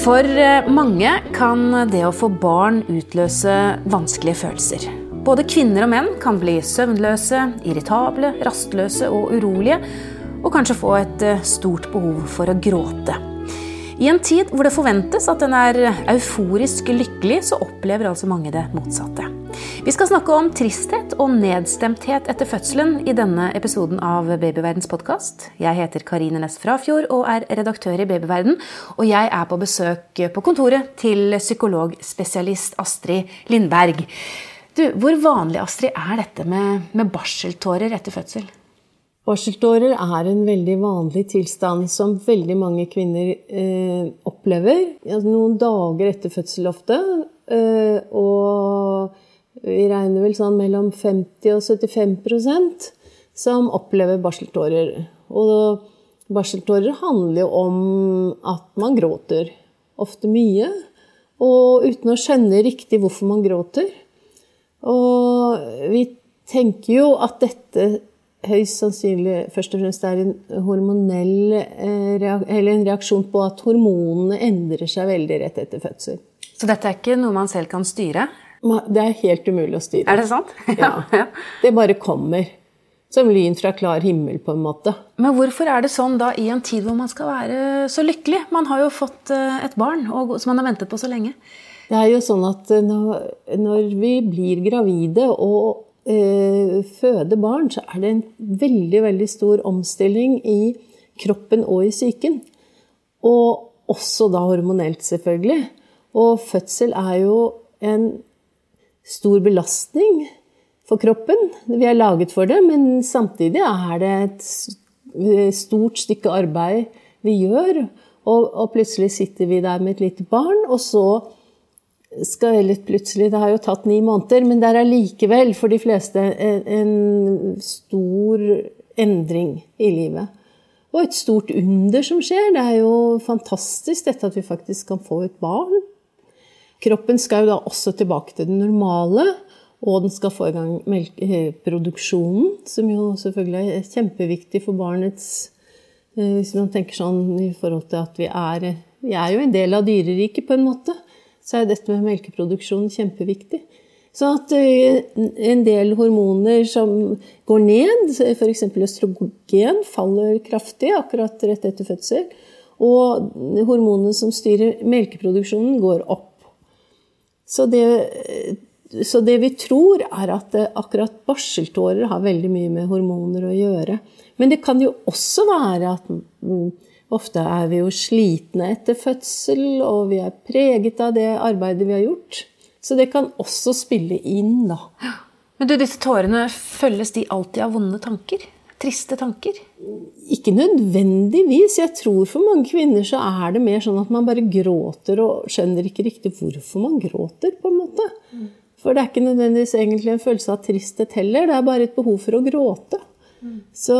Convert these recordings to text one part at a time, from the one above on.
For eh, mange kan det å få barn utløse vanskelige følelser. Både kvinner og menn kan bli søvnløse, irritable, rastløse og urolige, og kanskje få et eh, stort behov for å gråte. I en tid hvor det forventes at en er euforisk lykkelig, så opplever altså mange det motsatte. Vi skal snakke om tristhet og nedstemthet etter fødselen i denne episoden av Babyverdens podkast. Jeg heter Karine Næss Frafjord og er redaktør i Babyverden. Og jeg er på besøk på kontoret til psykologspesialist Astrid Lindberg. Du, hvor vanlig Astrid, er dette med, med barseltårer etter fødsel? Barseltårer er en veldig vanlig tilstand som veldig mange kvinner eh, opplever. Noen dager etter fødsel ofte. Eh, og vi regner vel sånn mellom 50 og 75% som opplever barseltårer. Og barseltårer handler jo om at man gråter. Ofte mye. Og uten å skjønne riktig hvorfor man gråter. Og vi tenker jo at dette høyst sannsynlig først og fremst er en hormonell eh, eller en reaksjon på at hormonene endrer seg veldig rett etter fødsel. Så dette er ikke noe man selv kan styre? Det er helt umulig å styre. Er det sant? Ja. Det bare kommer. Som lyn fra klar himmel, på en måte. Men hvorfor er det sånn da i en tid hvor man skal være så lykkelig? Man har jo fått eh, et barn som man har ventet på så lenge. Det er jo sånn at når, når vi blir gravide og eh, føder barn, så er det en veldig, veldig stor omstilling i kroppen og i psyken. Og også da hormonelt, selvfølgelig. Og fødsel er jo en stor belastning for kroppen. Vi er laget for det, men samtidig er det et stort stykke arbeid vi gjør. Og, og plutselig sitter vi der med et lite barn, og så skal litt plutselig Det har jo tatt ni måneder, men det er allikevel for de fleste en, en stor endring i livet. Og et stort under som skjer. Det er jo fantastisk dette at vi faktisk kan få et barn. Kroppen skal jo da også tilbake til det normale, og den skal få i gang melkeproduksjonen, som jo selvfølgelig er kjempeviktig for barnets eh, Hvis man tenker sånn i forhold til at vi er Vi er jo en del av dyreriket, på en måte så er dette med melkeproduksjon kjempeviktig. Så at eh, en del hormoner som går ned, f.eks. østrogen, faller kraftig akkurat rett etter fødsel. Og hormonene som styrer melkeproduksjonen, går opp. Så det, så det vi tror, er at akkurat barseltårer har veldig mye med hormoner å gjøre. Men det kan jo også være at Ofte er vi jo slitne etter fødsel, og vi er preget av det arbeidet vi har gjort. Så det kan også spille inn, da. Men du, disse tårene, følges de alltid av vonde tanker? Triste tanker? Ikke nødvendigvis. Jeg tror for mange kvinner så er det mer sånn at man bare gråter og skjønner ikke riktig hvorfor man gråter, på en måte. For det er ikke nødvendigvis egentlig en følelse av tristhet heller, det er bare et behov for å gråte. Så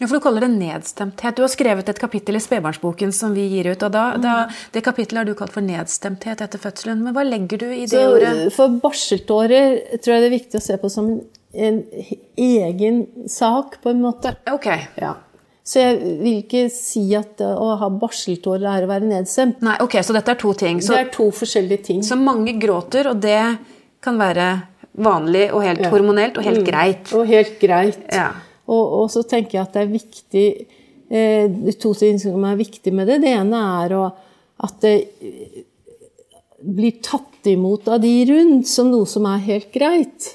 ja, for Du kaller det nedstemthet. Du har skrevet et kapittel i spedbarnsboken som vi gir ut. og da, mm. da, Det kapittelet har du kalt for nedstemthet etter fødselen. Men hva legger du i det Så, ordet? For barseltårer tror jeg det er viktig å se på som en egen sak, på en måte. Ok. Ja. Så jeg vil ikke si at å ha barseltårer er å være nedstemt. Nei, ok, Så dette er to ting. Så, det er to forskjellige ting. Så mange gråter, og det kan være vanlig og helt ja. hormonelt og helt mm. greit. Og helt greit. Ja. Og, og, så tenker jeg at det er viktig eh, To ting som er viktig med det. Det ene er å, at det blir tatt imot av de rundt som noe som er helt greit.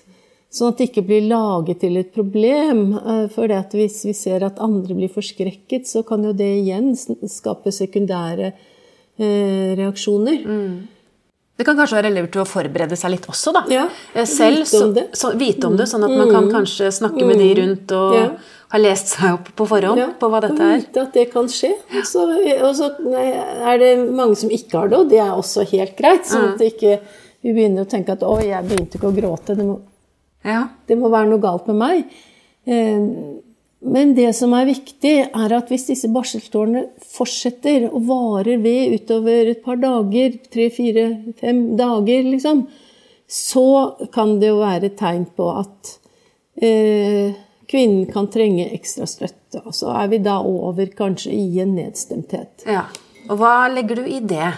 Sånn at det ikke blir laget til et problem. Eh, for hvis vi ser at andre blir forskrekket, så kan jo det igjen skape sekundære eh, reaksjoner. Mm. Det kan kanskje være lurt å forberede seg litt også, da. Ja, eh, Selv, vite om det. Så, så, vite om det, Sånn at man kan mm. kanskje snakke med de rundt og ja. ha lest seg opp på forhånd ja, på hva dette er. Vite at det kan skje. Og så, og så er det mange som ikke har det, og det er også helt greit. Sånn at ikke vi begynner å tenke at 'å, jeg begynte ikke å gråte'. Det må, det må være noe galt med meg. Eh, men det som er viktig, er at hvis disse barseltårene fortsetter og varer ved utover et par dager, tre, fire, fem dager, liksom, så kan det jo være et tegn på at eh, kvinnen kan trenge ekstra støtte. Og så er vi da over kanskje i en nedstemthet. Ja. Og hva legger du i det?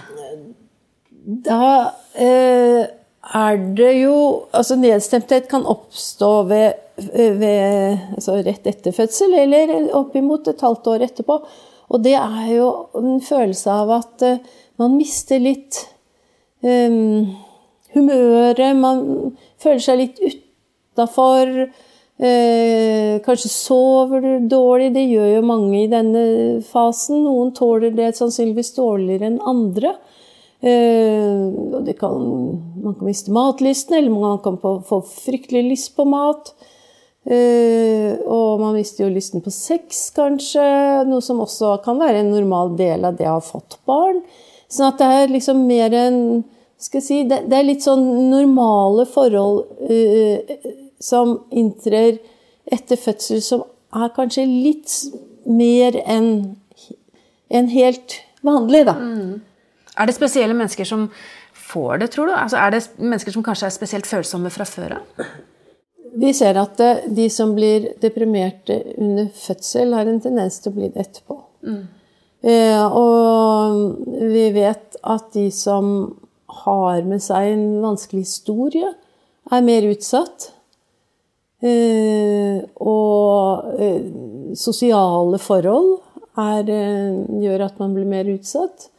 Da eh, er det jo Altså nedstemthet kan oppstå ved, ved, altså rett etter fødsel eller oppimot et halvt år etterpå. Og det er jo en følelse av at uh, man mister litt um, humøret. Man føler seg litt utafor. Eh, kanskje sover du dårlig. Det gjør jo mange i denne fasen. Noen tåler det sannsynligvis dårligere enn andre. Uh, kan, man kan miste matlysten, eller man kan få fryktelig lyst på mat. Uh, og man mister jo lysten på sex, kanskje. Noe som også kan være en normal del av det å ha fått barn. Sånn at det er liksom mer enn skal jeg si, det, det, er litt sånn normale forhold uh, som inntrer etter fødsel, som er kanskje litt mer enn en helt vanlig, da. Mm. Er det spesielle mennesker som får det, tror du? Altså, er det mennesker som kanskje er spesielt følsomme fra før av? Vi ser at de som blir deprimerte under fødsel, har en tendens til å bli det etterpå. Mm. Eh, og vi vet at de som har med seg en vanskelig historie, er mer utsatt. Eh, og eh, sosiale forhold er, gjør at man blir mer utsatt.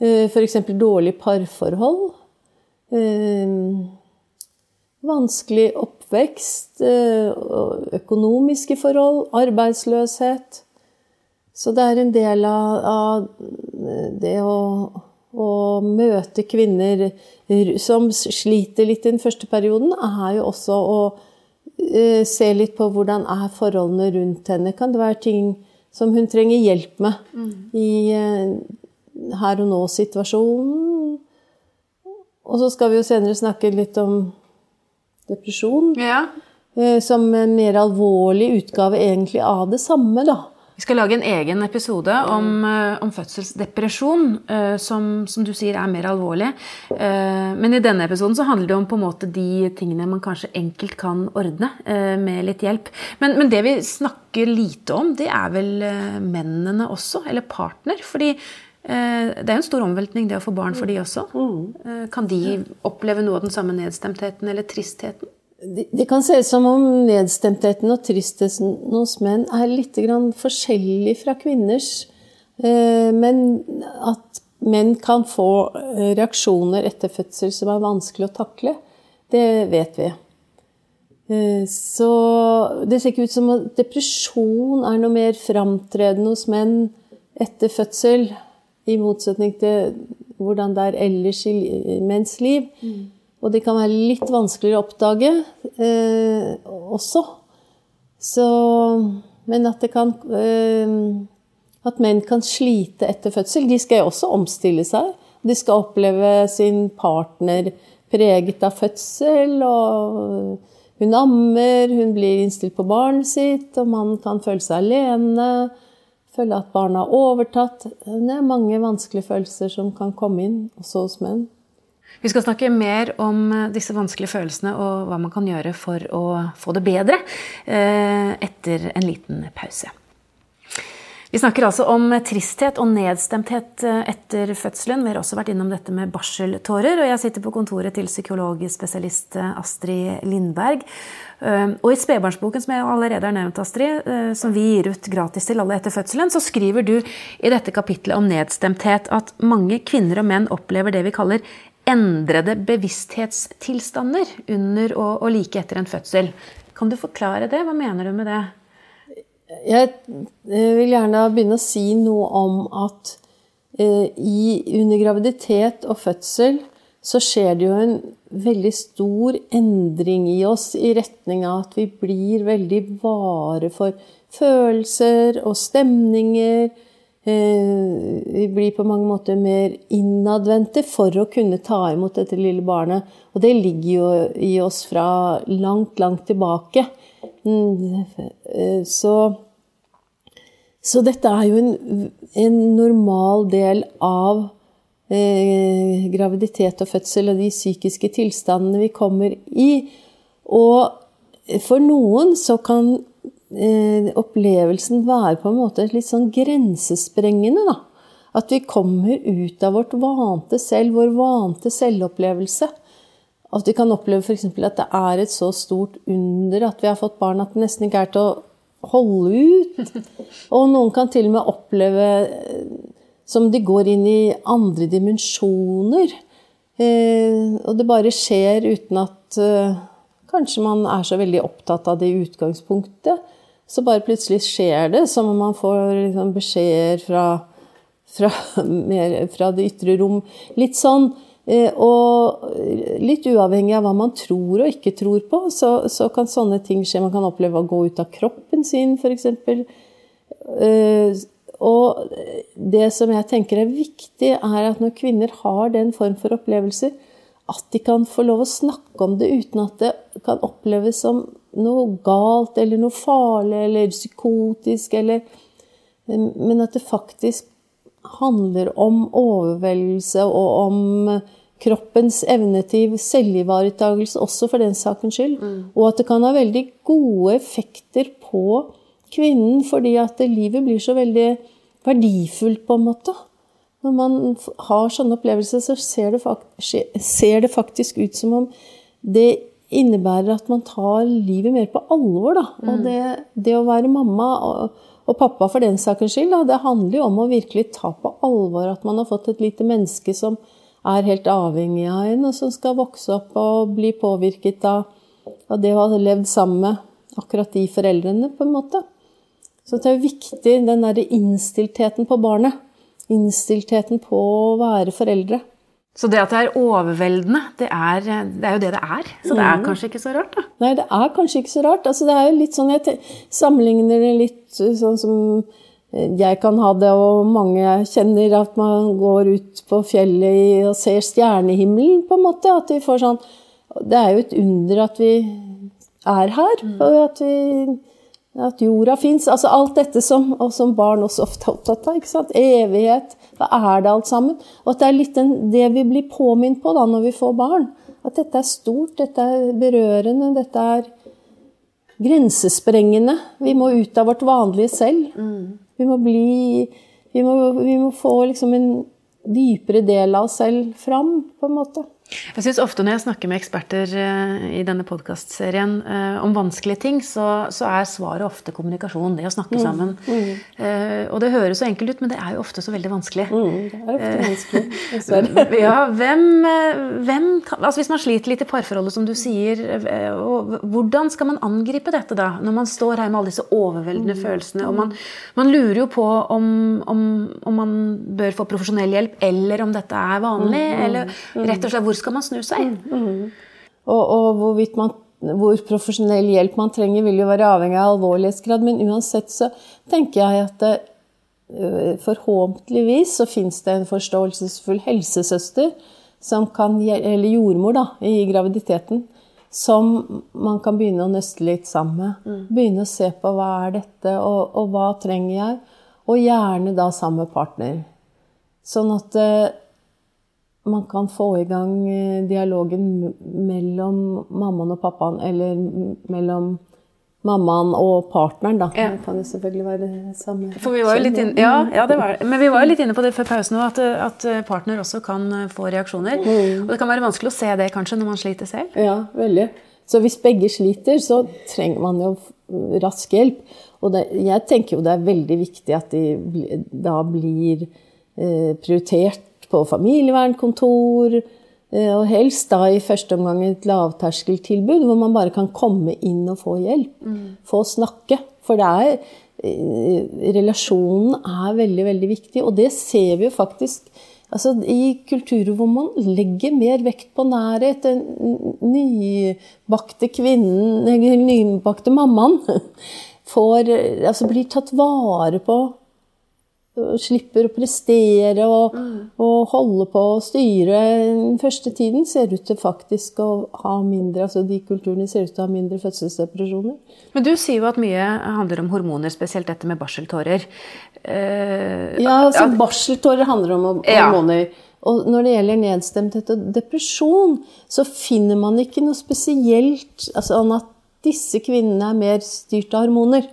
F.eks. dårlig parforhold. Vanskelig oppvekst, eh, økonomiske forhold, arbeidsløshet. Så det er en del av, det å, å møte kvinner som sliter litt i den første perioden, er jo også å eh, se litt på hvordan er forholdene rundt henne. Kan det være ting som hun trenger hjelp med mm. i eh, her og nå-situasjonen? Og så skal vi jo senere snakke litt om depresjon. Ja. Eh, som en mer alvorlig utgave egentlig av det samme, da. Vi skal lage en egen episode om, eh, om fødselsdepresjon, eh, som, som, du sier er mer alvorlig. Men i denne episoden så handler det om på en måte de tingene man kanskje enkelt kan ordne med litt hjelp. Men, men det vi snakker lite om, det er vel mennene også, eller partner. fordi det er en stor omveltning det å få barn for de også. Mm. Kan de oppleve noe av den samme nedstemtheten eller tristheten? Det kan se ut som om nedstemtheten og tristheten hos menn er litt forskjellig fra kvinners. Eh, men at menn kan få eh, reaksjoner etter fødsel som er vanskelig å takle, det vet vi. Eh, så det ser ikke ut som at depresjon er noe mer framtredende hos menn etter fødsel, i motsetning til hvordan det er ellers i menns liv. Mm. Og de kan være litt vanskeligere å oppdage eh, også. Så, men at det kan eh, At menn kan slite etter fødsel. De skal jo også omstille seg. De skal oppleve sin partner preget av fødsel. og Hun ammer, hun blir innstilt på barnet sitt, og mannen kan føle seg alene. Føle at barnet har overtatt. Det er mange vanskelige følelser som kan komme inn, også hos menn. Vi skal snakke mer om eh, disse vanskelige følelsene og hva man kan gjøre for å få det bedre eh, etter en liten pause. Vi snakker altså om tristhet og nedstemthet eh, etter fødselen. Vi har også vært innom dette med barseltårer. Og jeg sitter på kontoret til psykologspesialist Astrid Lindberg. Og i spedbarnsboken som jeg allerede har nevnt, Astrid, som vi gir ut gratis til alle etter fødselen, så skriver du i dette kapitlet om nedstemthet at mange kvinner og menn opplever det vi kaller endrede bevissthetstilstander under og like etter en fødsel. Kan du forklare det? Hva mener du med det? Jeg vil gjerne begynne å si noe om at eh, i, under graviditet og fødsel så skjer det jo en veldig stor endring i oss i retning av at vi blir veldig vare for følelser og stemninger Eh, vi blir på mange måter mer innadvendte for å kunne ta imot dette lille barnet. Og det ligger jo i oss fra langt, langt tilbake. Eh, så, så dette er jo en, en normal del av eh, graviditet og fødsel og de psykiske tilstandene vi kommer i. Og for noen så kan eh, opplevelsen være på en måte litt sånn grensesprengende. da. At vi kommer ut av vårt vante selv, vår vante selvopplevelse. At vi kan oppleve f.eks. at det er et så stort under at vi har fått barn at det nesten ikke er til å holde ut. Og noen kan til og med oppleve eh, som de går inn i andre dimensjoner. Eh, og det bare skjer uten at eh, kanskje man er så veldig opptatt av det i utgangspunktet. Så bare plutselig skjer det, som om man får liksom, beskjeder fra, fra, mer, fra det ytre rom. Litt sånn. Eh, og litt uavhengig av hva man tror og ikke tror på, så, så kan sånne ting skje. Man kan oppleve å gå ut av kroppen sin, f.eks. Eh, og det som jeg tenker er viktig, er at når kvinner har den form for opplevelser, at de kan få lov å snakke om det uten at det kan oppleves som noe galt eller noe farlig eller psykotisk, eller, men at det faktisk handler om overveldelse og om kroppens evne til selvivaretakelse, også for den sakens skyld. Mm. Og at det kan ha veldig gode effekter på kvinnen, fordi at livet blir så veldig verdifullt, på en måte. Når man har sånne opplevelser, så ser det, ser det faktisk ut som om det innebærer at man tar livet mer på alvor. Da. Mm. Og det, det, å være mamma og, og pappa for den sakens skyld, da, det handler jo om å virkelig ta på alvor at man har fått et lite menneske som er helt avhengig av en, og som skal vokse opp og bli påvirket av, av det å ha levd sammen med akkurat de foreldrene, på en måte. Så det er viktig, den derre innstiltheten på barnet. Innstiltheten på å være foreldre. Så det at det er overveldende, det er, det er, jo det det er. Så det er mm. kanskje ikke så rart, da? Nei, det er kanskje ikke så rart. Altså, det er jo litt sånn, Jeg sammenligner det litt sånn som jeg kan ha det, og mange jeg kjenner, at man går ut på fjellet og ser stjernehimmelen, på en måte. At vi får sånn Det er jo et under at vi er her, mm. og at, vi, at jorda fins. Altså alt dette som, og som barn også ofte er opptatt av. ikke sant? Evighet. Hva er det alt sammen? Og at det er litt den, det vi blir påminnet på da når vi får barn. At dette er stort, dette er berørende, dette er grensesprengende. Vi må ut av vårt vanlige selv. Mm. Vi må bli Vi må, vi må få liksom en dypere del av oss selv fram, på en måte. Jeg synes ofte når jeg snakker med eksperter eh, i denne podkastserien eh, om vanskelige ting, så, så, er svaret ofte kommunikasjon. Det å snakke mm. sammen. Mm. Mm. Og det høres så enkelt ut, men det er jo ofte så veldig vanskelig. Mm, det er ofte vanskelig. ja, hvem, hvem altså Hvis man sliter litt i parforholdet, som du sier, hvordan skal man angripe dette da? Når man står her med alle disse overveldende mm. følelsene. og man, man, lurer jo på om, om, om, man bør få profesjonell hjelp, eller om dette er vanlig. Mm, eller rett og slett hvor skal man snu seg? Mm, mm. Og, og hvorvidt man hvor profesjonell hjelp man trenger, vil jo være avhengig av alvorlighetsgrad. Men uansett så tenker jeg at det, øh, forhåpentligvis så fins det en forståelsesfull helsesøster, som kan, eller jordmor, da, i graviditeten, som man kan begynne å nøste litt sammen med. Mm. Begynne å se på hva er dette, og, og hva trenger jeg? Og gjerne da sammen med partner. Sånn at øh, man kan få i gang eh, dialogen mellom mammaen og pappaen, eller mellom mammaen og partneren, da. Ja. Det kan jo selvfølgelig være samme For vi var jo litt inne, ja, ja, det var Men vi var jo litt inne på det før pausen òg, at, at, partner også kan eh, få reaksjoner. Mm. Og det kan være vanskelig å se det kanskje når man sliter selv. Ja, veldig. Så hvis begge sliter, så trenger man jo rask hjelp. Og det, jeg tenker jo det er veldig viktig at de da blir eh, prioritert på familievernkontor, eh, og helst da i første omgang et lavterskeltilbud hvor man bare kan komme inn og få hjelp. Mm. Få snakke. For det er eh, Relasjonen er veldig, veldig viktig, og det ser vi jo faktisk altså, i kulturer hvor man legger mer vekt på nærhet. Den nybakte kvinnen, nybakte mammaen, får, altså, blir tatt vare på slipper å prestere og, mm. og, holde på å styre den første tiden, ser ut til faktisk å ha mindre altså De kulturene ser ut til å ha mindre fødselsdepresjoner. Men du sier jo at mye handler om hormoner, spesielt dette med barseltårer. Eh, ja, altså barseltårer handler om hormoner. Ja. Og når det gjelder nedstemthet og depresjon, så finner man ikke noe spesielt altså at disse kvinnene er mer styrt av hormoner.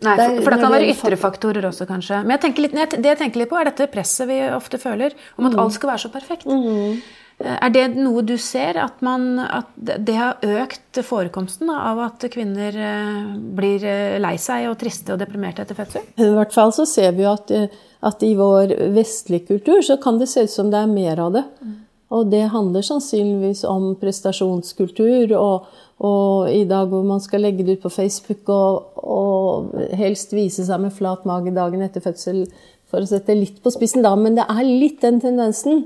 Nei, for, for det kan være ytre faktorer også, kanskje. Men jeg tenker litt, det jeg tenker litt på, er dette presset vi ofte føler om Mm. at alt skal være så perfekt. Mm. Er det noe du ser, at, man, at det har økt forekomsten av at kvinner eh, blir eh, lei seg og triste og deprimerte etter fødsel? I hvert fall så ser vi jo at, eh, at i vår vestlige kultur så kan det se ut som det er mer av det. Og det handler sannsynligvis om prestasjonskultur, og, og i dag hvor man skal legge det ut på Facebook og, og helst vise seg med flat mage dagen etter fødsel, for å sette litt på spissen da, men det er litt den tendensen.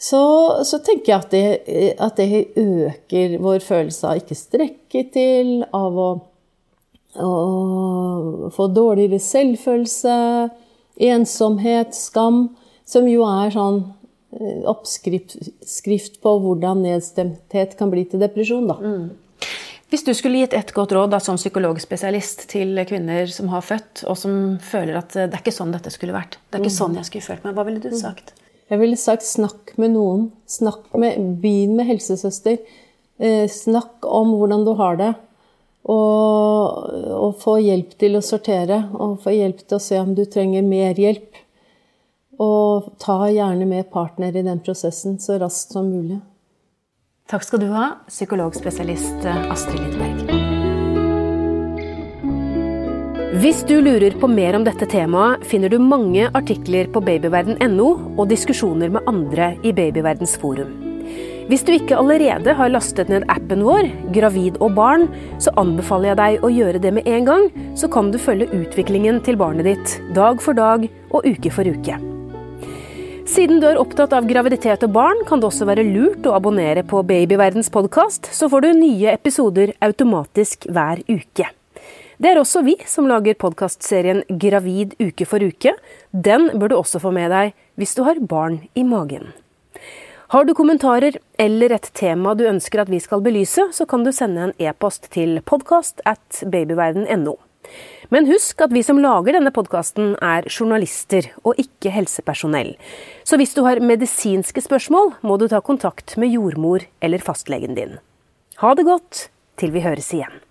Så, så tenker jeg at det, at det øker vår følelse av ikke strekke til, av å å få dårligere selvfølelse, ensomhet, skam, som jo er sånn oppskrift på hvordan nedstemthet kan bli til depresjon. Da. Hvis du skulle gitt et godt råd da, som psykologspesialist til kvinner som har født, og som føler at eh, det er ikke sånn dette skulle vært, det er ikke sånn jeg skulle følt meg, hva ville du sagt? Jeg ville sagt snakk med noen. Snakk med, Begynn med helsesøster. Eh, snakk om hvordan du har det. Og, og få hjelp til å sortere, og få hjelp til å se om du trenger mer hjelp. Og ta gjerne med partner i den prosessen så raskt som mulig. Takk skal du ha, psykologspesialist eh, Astrid Lindberg. Hvis du lurer på mer om dette temaet, finner du mange artikler på babyverden.no og diskusjoner med andre i Babyverdens forum. Hvis du ikke allerede har lastet ned appen vår, Gravid og barn, så anbefaler jeg deg å gjøre det med en gang, så kan du følge utviklingen til barnet ditt dag for dag og uke for uke. Siden du er opptatt av graviditet og barn, kan det også være lurt å abonnere på Babyverdens podkast, så får du nye episoder automatisk hver uke. Det er også vi som lager podkastserien Gravid uke for uke. Den bør du også få med deg hvis du har barn i magen. Har du kommentarer eller et tema du ønsker at vi skal belyse, så kan du sende en e-post til podkast at babyverden.no. Men husk at vi som lager denne podkasten er journalister og ikke helsepersonell. Så hvis du har medisinske spørsmål, må du ta kontakt med jordmor eller fastlegen din. Ha det godt til vi høres igjen.